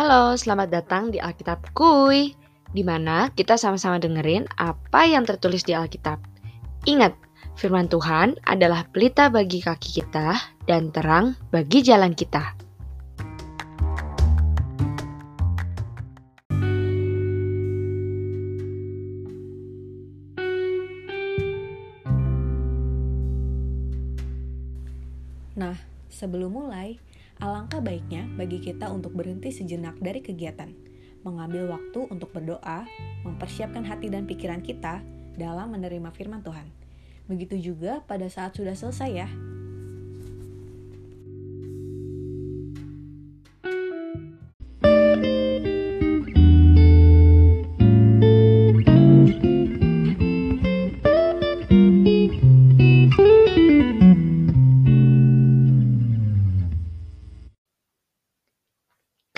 Halo, selamat datang di Alkitab Kuy, di mana kita sama-sama dengerin apa yang tertulis di Alkitab. Ingat, firman Tuhan adalah pelita bagi kaki kita dan terang bagi jalan kita. Nah, sebelum mulai, alangkah baiknya bagi kita untuk berhenti sejenak dari kegiatan, mengambil waktu untuk berdoa, mempersiapkan hati dan pikiran kita dalam menerima firman Tuhan. Begitu juga pada saat sudah selesai ya.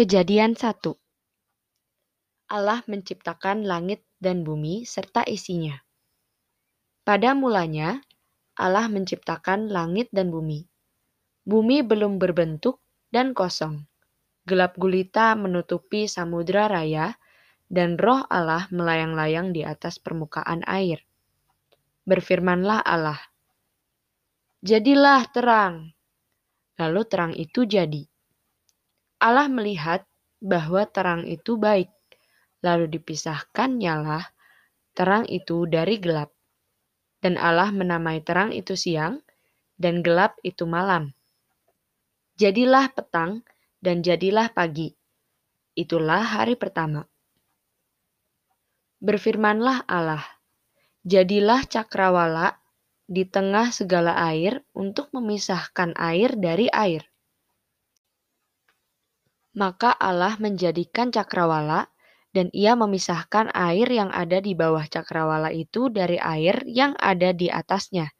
Kejadian 1 Allah menciptakan langit dan bumi serta isinya. Pada mulanya, Allah menciptakan langit dan bumi. Bumi belum berbentuk dan kosong. Gelap gulita menutupi samudra raya, dan roh Allah melayang-layang di atas permukaan air. Berfirmanlah Allah, Jadilah terang. Lalu terang itu jadi. Allah melihat bahwa terang itu baik, lalu dipisahkan nyala terang itu dari gelap. Dan Allah menamai terang itu siang, dan gelap itu malam. Jadilah petang, dan jadilah pagi. Itulah hari pertama. Berfirmanlah Allah, jadilah cakrawala di tengah segala air untuk memisahkan air dari air maka Allah menjadikan cakrawala dan ia memisahkan air yang ada di bawah cakrawala itu dari air yang ada di atasnya.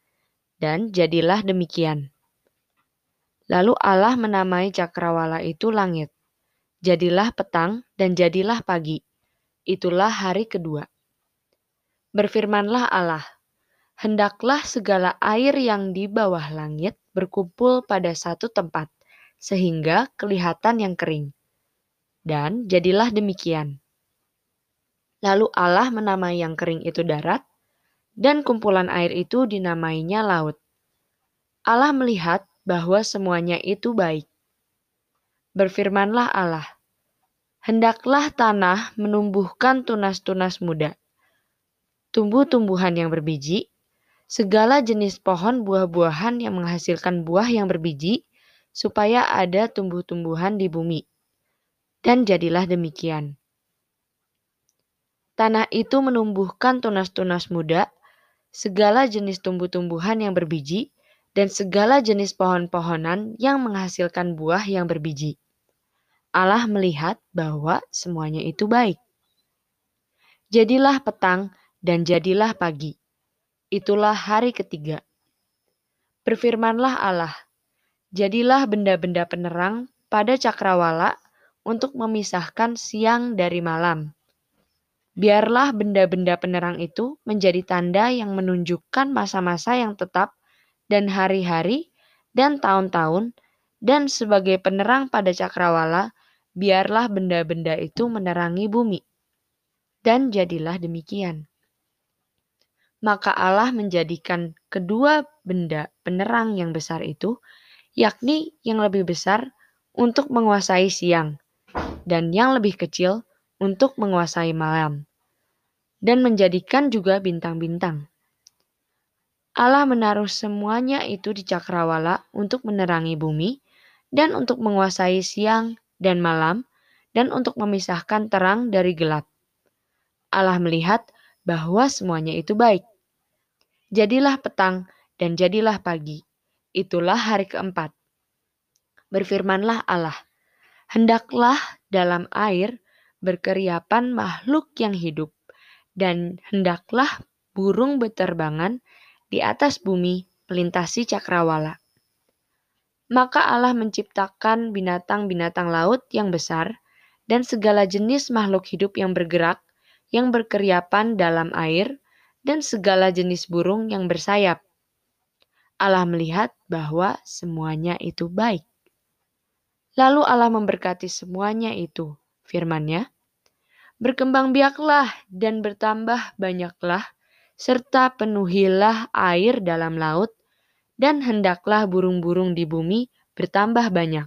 Dan jadilah demikian. Lalu Allah menamai cakrawala itu langit. Jadilah petang dan jadilah pagi. Itulah hari kedua. Berfirmanlah Allah, hendaklah segala air yang di bawah langit berkumpul pada satu tempat sehingga kelihatan yang kering. Dan jadilah demikian. Lalu Allah menamai yang kering itu darat, dan kumpulan air itu dinamainya laut. Allah melihat bahwa semuanya itu baik. Berfirmanlah Allah, hendaklah tanah menumbuhkan tunas-tunas muda, tumbuh-tumbuhan yang berbiji, segala jenis pohon buah-buahan yang menghasilkan buah yang berbiji, supaya ada tumbuh-tumbuhan di bumi. Dan jadilah demikian. Tanah itu menumbuhkan tunas-tunas muda, segala jenis tumbuh-tumbuhan yang berbiji, dan segala jenis pohon-pohonan yang menghasilkan buah yang berbiji. Allah melihat bahwa semuanya itu baik. Jadilah petang dan jadilah pagi. Itulah hari ketiga. Berfirmanlah Allah, Jadilah benda-benda penerang pada cakrawala untuk memisahkan siang dari malam. Biarlah benda-benda penerang itu menjadi tanda yang menunjukkan masa-masa yang tetap dan hari-hari dan tahun-tahun, dan sebagai penerang pada cakrawala, biarlah benda-benda itu menerangi bumi. Dan jadilah demikian. Maka Allah menjadikan kedua benda penerang yang besar itu yakni yang lebih besar untuk menguasai siang, dan yang lebih kecil untuk menguasai malam, dan menjadikan juga bintang-bintang. Allah menaruh semuanya itu di cakrawala untuk menerangi bumi, dan untuk menguasai siang dan malam, dan untuk memisahkan terang dari gelap. Allah melihat bahwa semuanya itu baik. Jadilah petang dan jadilah pagi Itulah hari keempat. Berfirmanlah Allah, hendaklah dalam air berkeriapan makhluk yang hidup, dan hendaklah burung beterbangan di atas bumi melintasi cakrawala. Maka Allah menciptakan binatang-binatang laut yang besar dan segala jenis makhluk hidup yang bergerak, yang berkeriapan dalam air, dan segala jenis burung yang bersayap. Allah melihat bahwa semuanya itu baik. Lalu Allah memberkati semuanya itu, firman-Nya, Berkembang biaklah dan bertambah banyaklah, serta penuhilah air dalam laut, dan hendaklah burung-burung di bumi bertambah banyak.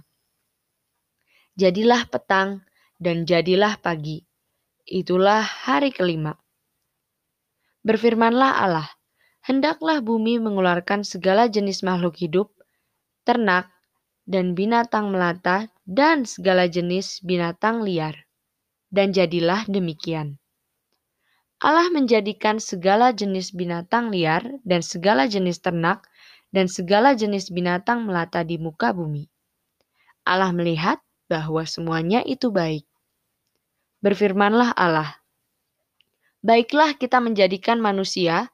Jadilah petang dan jadilah pagi. Itulah hari kelima. Berfirmanlah Allah, hendaklah bumi mengeluarkan segala jenis makhluk hidup, ternak, dan binatang melata, dan segala jenis binatang liar. Dan jadilah demikian. Allah menjadikan segala jenis binatang liar dan segala jenis ternak dan segala jenis binatang melata di muka bumi. Allah melihat bahwa semuanya itu baik. Berfirmanlah Allah, Baiklah kita menjadikan manusia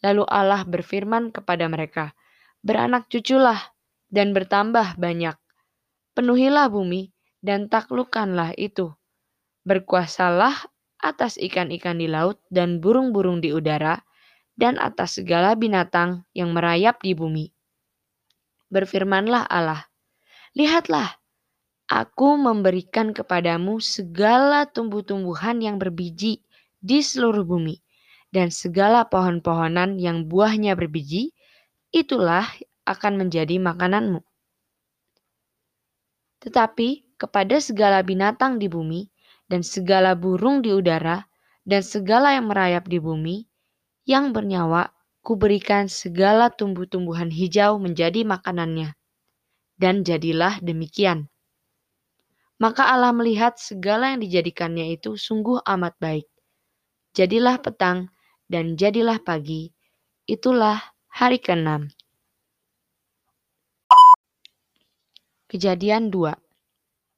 lalu Allah berfirman kepada mereka, Beranak cuculah dan bertambah banyak. Penuhilah bumi dan taklukkanlah itu. Berkuasalah atas ikan-ikan di laut dan burung-burung di udara, dan atas segala binatang yang merayap di bumi berfirmanlah Allah, Lihatlah, aku memberikan kepadamu segala tumbuh-tumbuhan yang berbiji di seluruh bumi, dan segala pohon-pohonan yang buahnya berbiji, itulah akan menjadi makananmu. Tetapi kepada segala binatang di bumi, dan segala burung di udara, dan segala yang merayap di bumi, yang bernyawa kuberikan segala tumbuh-tumbuhan hijau menjadi makanannya. Dan jadilah demikian. Maka Allah melihat segala yang dijadikannya itu sungguh amat baik. Jadilah petang dan jadilah pagi. Itulah hari keenam. Kejadian 2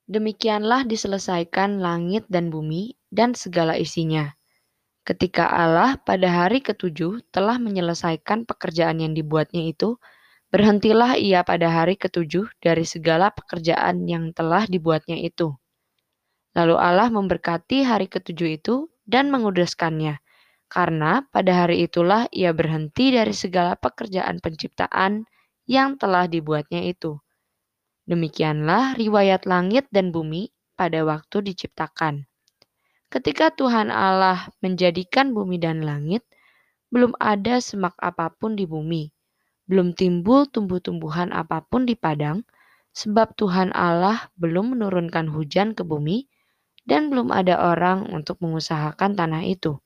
Demikianlah diselesaikan langit dan bumi dan segala isinya Ketika Allah pada hari ketujuh telah menyelesaikan pekerjaan yang dibuatnya itu, berhentilah ia pada hari ketujuh dari segala pekerjaan yang telah dibuatnya itu. Lalu Allah memberkati hari ketujuh itu dan menguduskannya, karena pada hari itulah ia berhenti dari segala pekerjaan penciptaan yang telah dibuatnya itu. Demikianlah riwayat langit dan bumi pada waktu diciptakan. Ketika Tuhan Allah menjadikan bumi dan langit, belum ada semak apa pun di bumi, belum timbul tumbuh-tumbuhan apa pun di padang, sebab Tuhan Allah belum menurunkan hujan ke bumi, dan belum ada orang untuk mengusahakan tanah itu.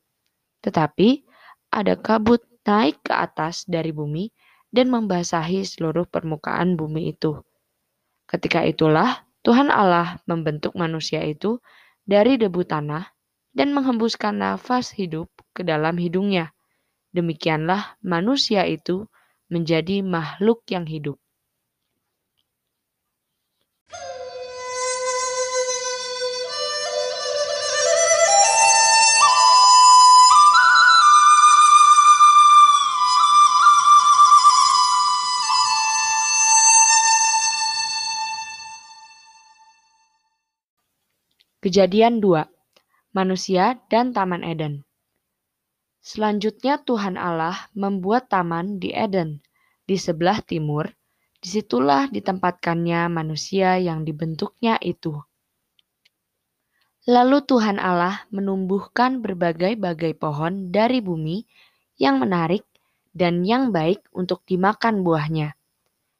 Tetapi ada kabut naik ke atas dari bumi dan membasahi seluruh permukaan bumi itu. Ketika itulah Tuhan Allah membentuk manusia itu dari debu tanah dan menghembuskan nafas hidup ke dalam hidungnya. Demikianlah manusia itu menjadi makhluk yang hidup. Kejadian 2 Manusia dan Taman Eden. Selanjutnya Tuhan Allah membuat taman di Eden, di sebelah timur, di situlah ditempatkannya manusia yang dibentuknya itu. Lalu Tuhan Allah menumbuhkan berbagai-bagai pohon dari bumi yang menarik dan yang baik untuk dimakan buahnya,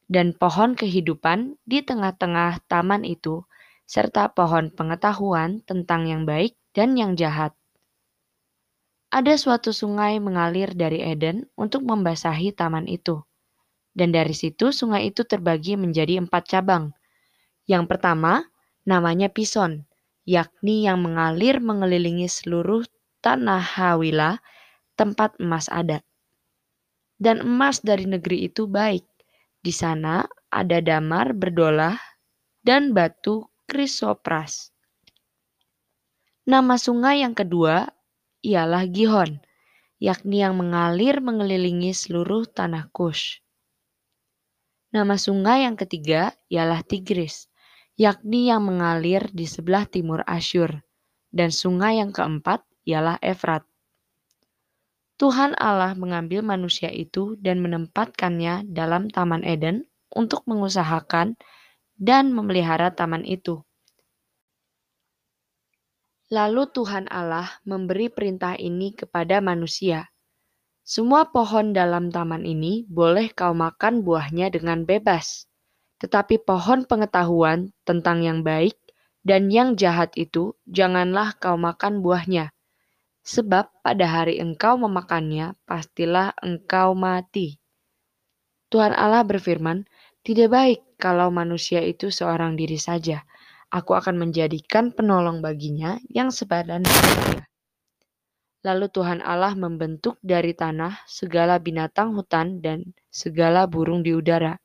dan pohon kehidupan di tengah-tengah taman itu serta pohon pengetahuan tentang yang baik dan yang jahat. Ada suatu sungai mengalir dari Eden untuk membasahi taman itu. Dan dari situ sungai itu terbagi menjadi empat cabang. Yang pertama namanya Pison, yakni yang mengalir mengelilingi seluruh tanah Hawila, tempat emas ada. Dan emas dari negeri itu baik. Di sana ada damar berdolah dan batu krisopras. Nama sungai yang kedua ialah Gihon, yakni yang mengalir mengelilingi seluruh tanah Kush. Nama sungai yang ketiga ialah Tigris, yakni yang mengalir di sebelah timur Asyur. Dan sungai yang keempat ialah Efrat. Tuhan Allah mengambil manusia itu dan menempatkannya dalam Taman Eden untuk mengusahakan dan memelihara taman itu. Lalu Tuhan Allah memberi perintah ini kepada manusia. Semua pohon dalam taman ini boleh kau makan buahnya dengan bebas. Tetapi pohon pengetahuan tentang yang baik dan yang jahat itu janganlah kau makan buahnya. Sebab pada hari engkau memakannya, pastilah engkau mati. Tuhan Allah berfirman, tidak baik kalau manusia itu seorang diri saja Aku akan menjadikan penolong baginya yang sepadan dengannya. Lalu Tuhan Allah membentuk dari tanah segala binatang hutan dan segala burung di udara.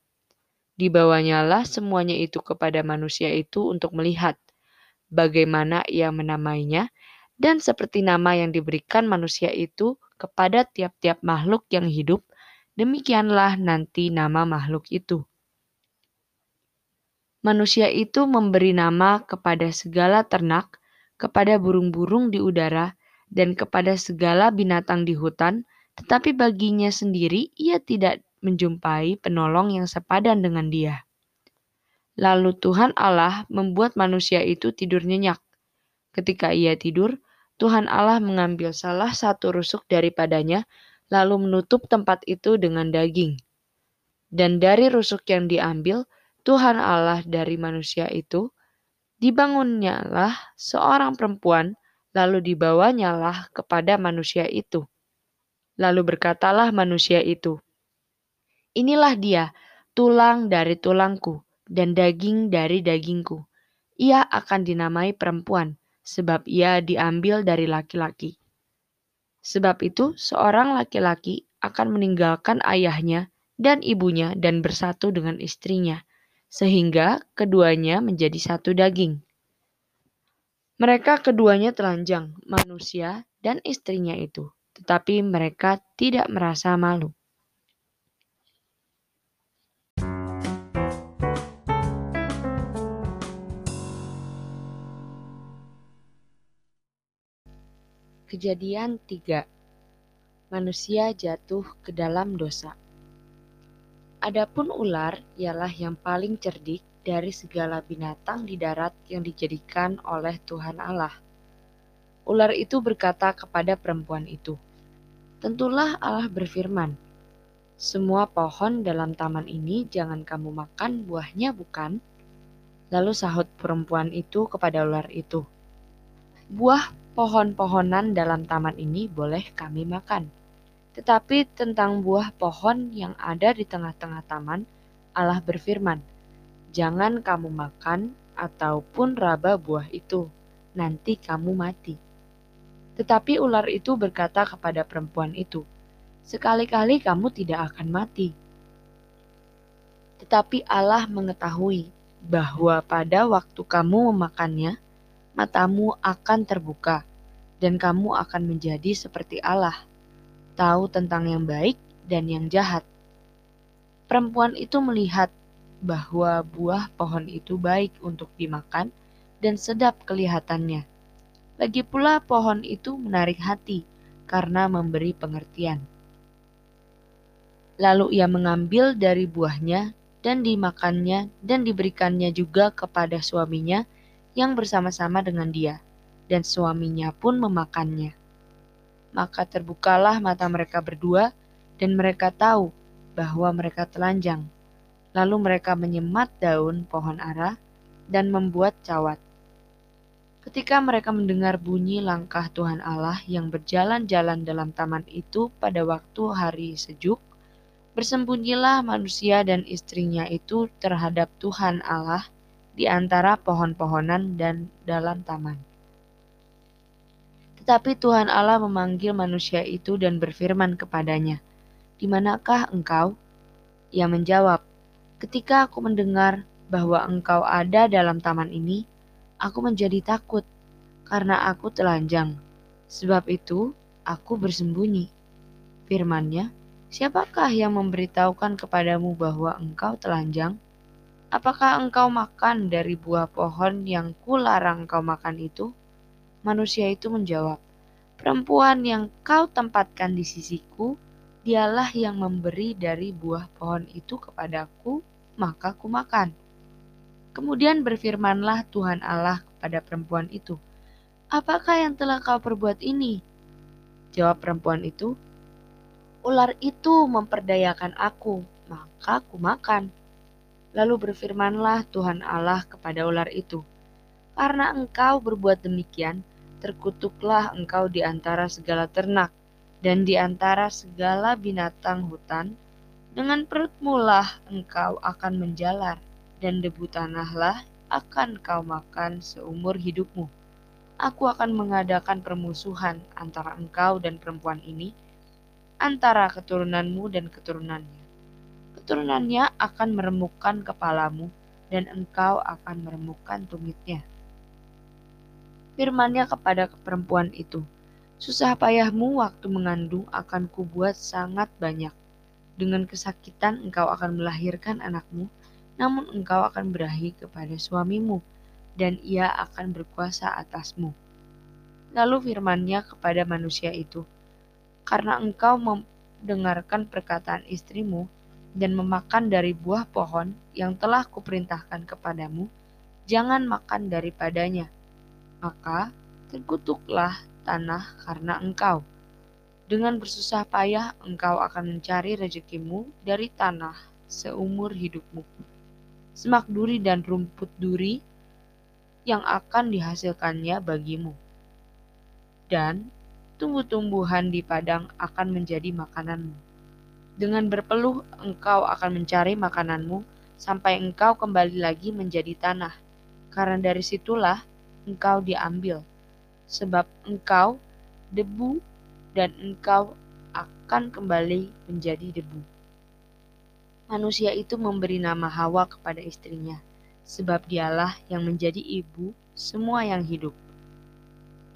Dibawanyalah semuanya itu kepada manusia itu untuk melihat bagaimana ia menamainya, dan seperti nama yang diberikan manusia itu kepada tiap-tiap makhluk yang hidup, demikianlah nanti nama makhluk itu manusia itu memberi nama kepada segala ternak, kepada burung-burung di udara, dan kepada segala binatang di hutan, tetapi baginya sendiri ia tidak menjumpai penolong yang sepadan dengan dia. Lalu Tuhan Allah membuat manusia itu tidur nyenyak. Ketika ia tidur, Tuhan Allah mengambil salah satu rusuk daripadanya, lalu menutup tempat itu dengan daging. Dan dari rusuk yang diambil, Tuhan Allah dari manusia itu, dibangunnyalah seorang perempuan, lalu dibawanyalah kepada manusia itu. Lalu berkatalah manusia itu, Inilah dia, tulang dari tulangku, dan daging dari dagingku. Ia akan dinamai perempuan, sebab ia diambil dari laki-laki. Sebab itu, seorang laki-laki akan meninggalkan ayahnya dan ibunya dan bersatu dengan istrinya, sehingga keduanya menjadi satu daging. Mereka keduanya telanjang, manusia dan istrinya itu, tetapi mereka tidak merasa malu. Kejadian 3 Manusia jatuh ke dalam dosa. Adapun ular ialah yang paling cerdik dari segala binatang di darat yang dijadikan oleh Tuhan Allah. Ular itu berkata kepada perempuan itu, "Tentulah Allah berfirman, semua pohon dalam taman ini jangan kamu makan buahnya, bukan?" Lalu sahut perempuan itu kepada ular itu, "Buah pohon-pohonan dalam taman ini boleh kami makan." Tetapi tentang buah pohon yang ada di tengah-tengah taman, Allah berfirman, "Jangan kamu makan ataupun raba buah itu, nanti kamu mati." Tetapi ular itu berkata kepada perempuan itu, "Sekali-kali kamu tidak akan mati." Tetapi Allah mengetahui bahwa pada waktu kamu memakannya, matamu akan terbuka, dan kamu akan menjadi seperti Allah tahu tentang yang baik dan yang jahat. Perempuan itu melihat bahwa buah pohon itu baik untuk dimakan dan sedap kelihatannya. Lagi pula pohon itu menarik hati karena memberi pengertian. Lalu ia mengambil dari buahnya dan dimakannya dan diberikannya juga kepada suaminya yang bersama-sama dengan dia, dan suaminya pun memakannya maka terbukalah mata mereka berdua, dan mereka tahu bahwa mereka telanjang. Lalu mereka menyemat daun pohon ara dan membuat cawat. Ketika mereka mendengar bunyi langkah Tuhan Allah yang berjalan-jalan dalam taman itu pada waktu hari sejuk, bersembunyilah manusia dan istrinya itu terhadap Tuhan Allah di antara pohon-pohonan dan dalam taman. Tetapi Tuhan Allah memanggil manusia itu dan berfirman kepadanya, "Di manakah engkau?" Ia menjawab, "Ketika aku mendengar bahwa engkau ada dalam taman ini, aku menjadi takut karena aku telanjang. Sebab itu, aku bersembunyi. Firmannya, siapakah yang memberitahukan kepadamu bahwa engkau telanjang? Apakah engkau makan dari buah pohon yang kularang engkau makan itu? Manusia itu menjawab, Perempuan yang kau tempatkan di sisiku, dialah yang memberi dari buah pohon itu kepadaku, maka ku makan. Kemudian berfirmanlah Tuhan Allah kepada perempuan itu, Apakah yang telah kau perbuat ini? Jawab perempuan itu, Ular itu memperdayakan aku, maka ku makan. Lalu berfirmanlah Tuhan Allah kepada ular itu, "Karena engkau berbuat demikian, terkutuklah engkau di antara segala ternak dan di antara segala binatang hutan. Dengan perutmu lah engkau akan menjalar, dan debu tanahlah akan kau makan seumur hidupmu. Aku akan mengadakan permusuhan antara engkau dan perempuan ini, antara keturunanmu dan keturunannya keturunannya akan meremukkan kepalamu, dan engkau akan meremukkan tumitnya. Firmannya kepada perempuan itu, Susah payahmu waktu mengandung akan kubuat sangat banyak. Dengan kesakitan engkau akan melahirkan anakmu, namun engkau akan berahi kepada suamimu, dan ia akan berkuasa atasmu. Lalu firmannya kepada manusia itu, Karena engkau mendengarkan perkataan istrimu, dan memakan dari buah pohon yang telah kuperintahkan kepadamu, jangan makan daripadanya. Maka terkutuklah tanah karena engkau. Dengan bersusah payah engkau akan mencari rezekimu dari tanah seumur hidupmu. Semak duri dan rumput duri yang akan dihasilkannya bagimu. Dan tumbuh-tumbuhan di padang akan menjadi makananmu dengan berpeluh engkau akan mencari makananmu sampai engkau kembali lagi menjadi tanah, karena dari situlah engkau diambil, sebab engkau debu dan engkau akan kembali menjadi debu. Manusia itu memberi nama Hawa kepada istrinya, sebab dialah yang menjadi ibu semua yang hidup.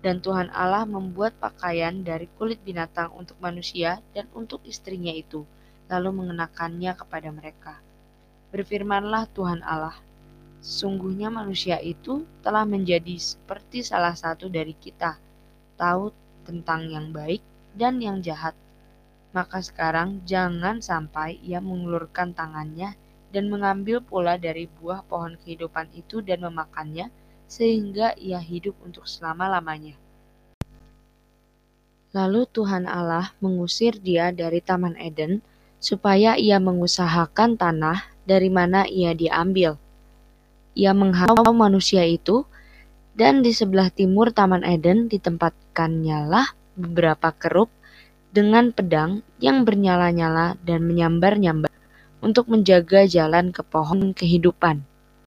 Dan Tuhan Allah membuat pakaian dari kulit binatang untuk manusia dan untuk istrinya itu, lalu mengenakannya kepada mereka. Berfirmanlah Tuhan Allah, sesungguhnya manusia itu telah menjadi seperti salah satu dari kita, tahu tentang yang baik dan yang jahat. Maka sekarang jangan sampai ia mengulurkan tangannya dan mengambil pula dari buah pohon kehidupan itu dan memakannya, sehingga ia hidup untuk selama-lamanya. Lalu Tuhan Allah mengusir dia dari Taman Eden, supaya ia mengusahakan tanah dari mana ia diambil. Ia menghalau manusia itu, dan di sebelah timur Taman Eden ditempatkannya lah beberapa kerub dengan pedang yang bernyala-nyala dan menyambar-nyambar untuk menjaga jalan ke pohon kehidupan.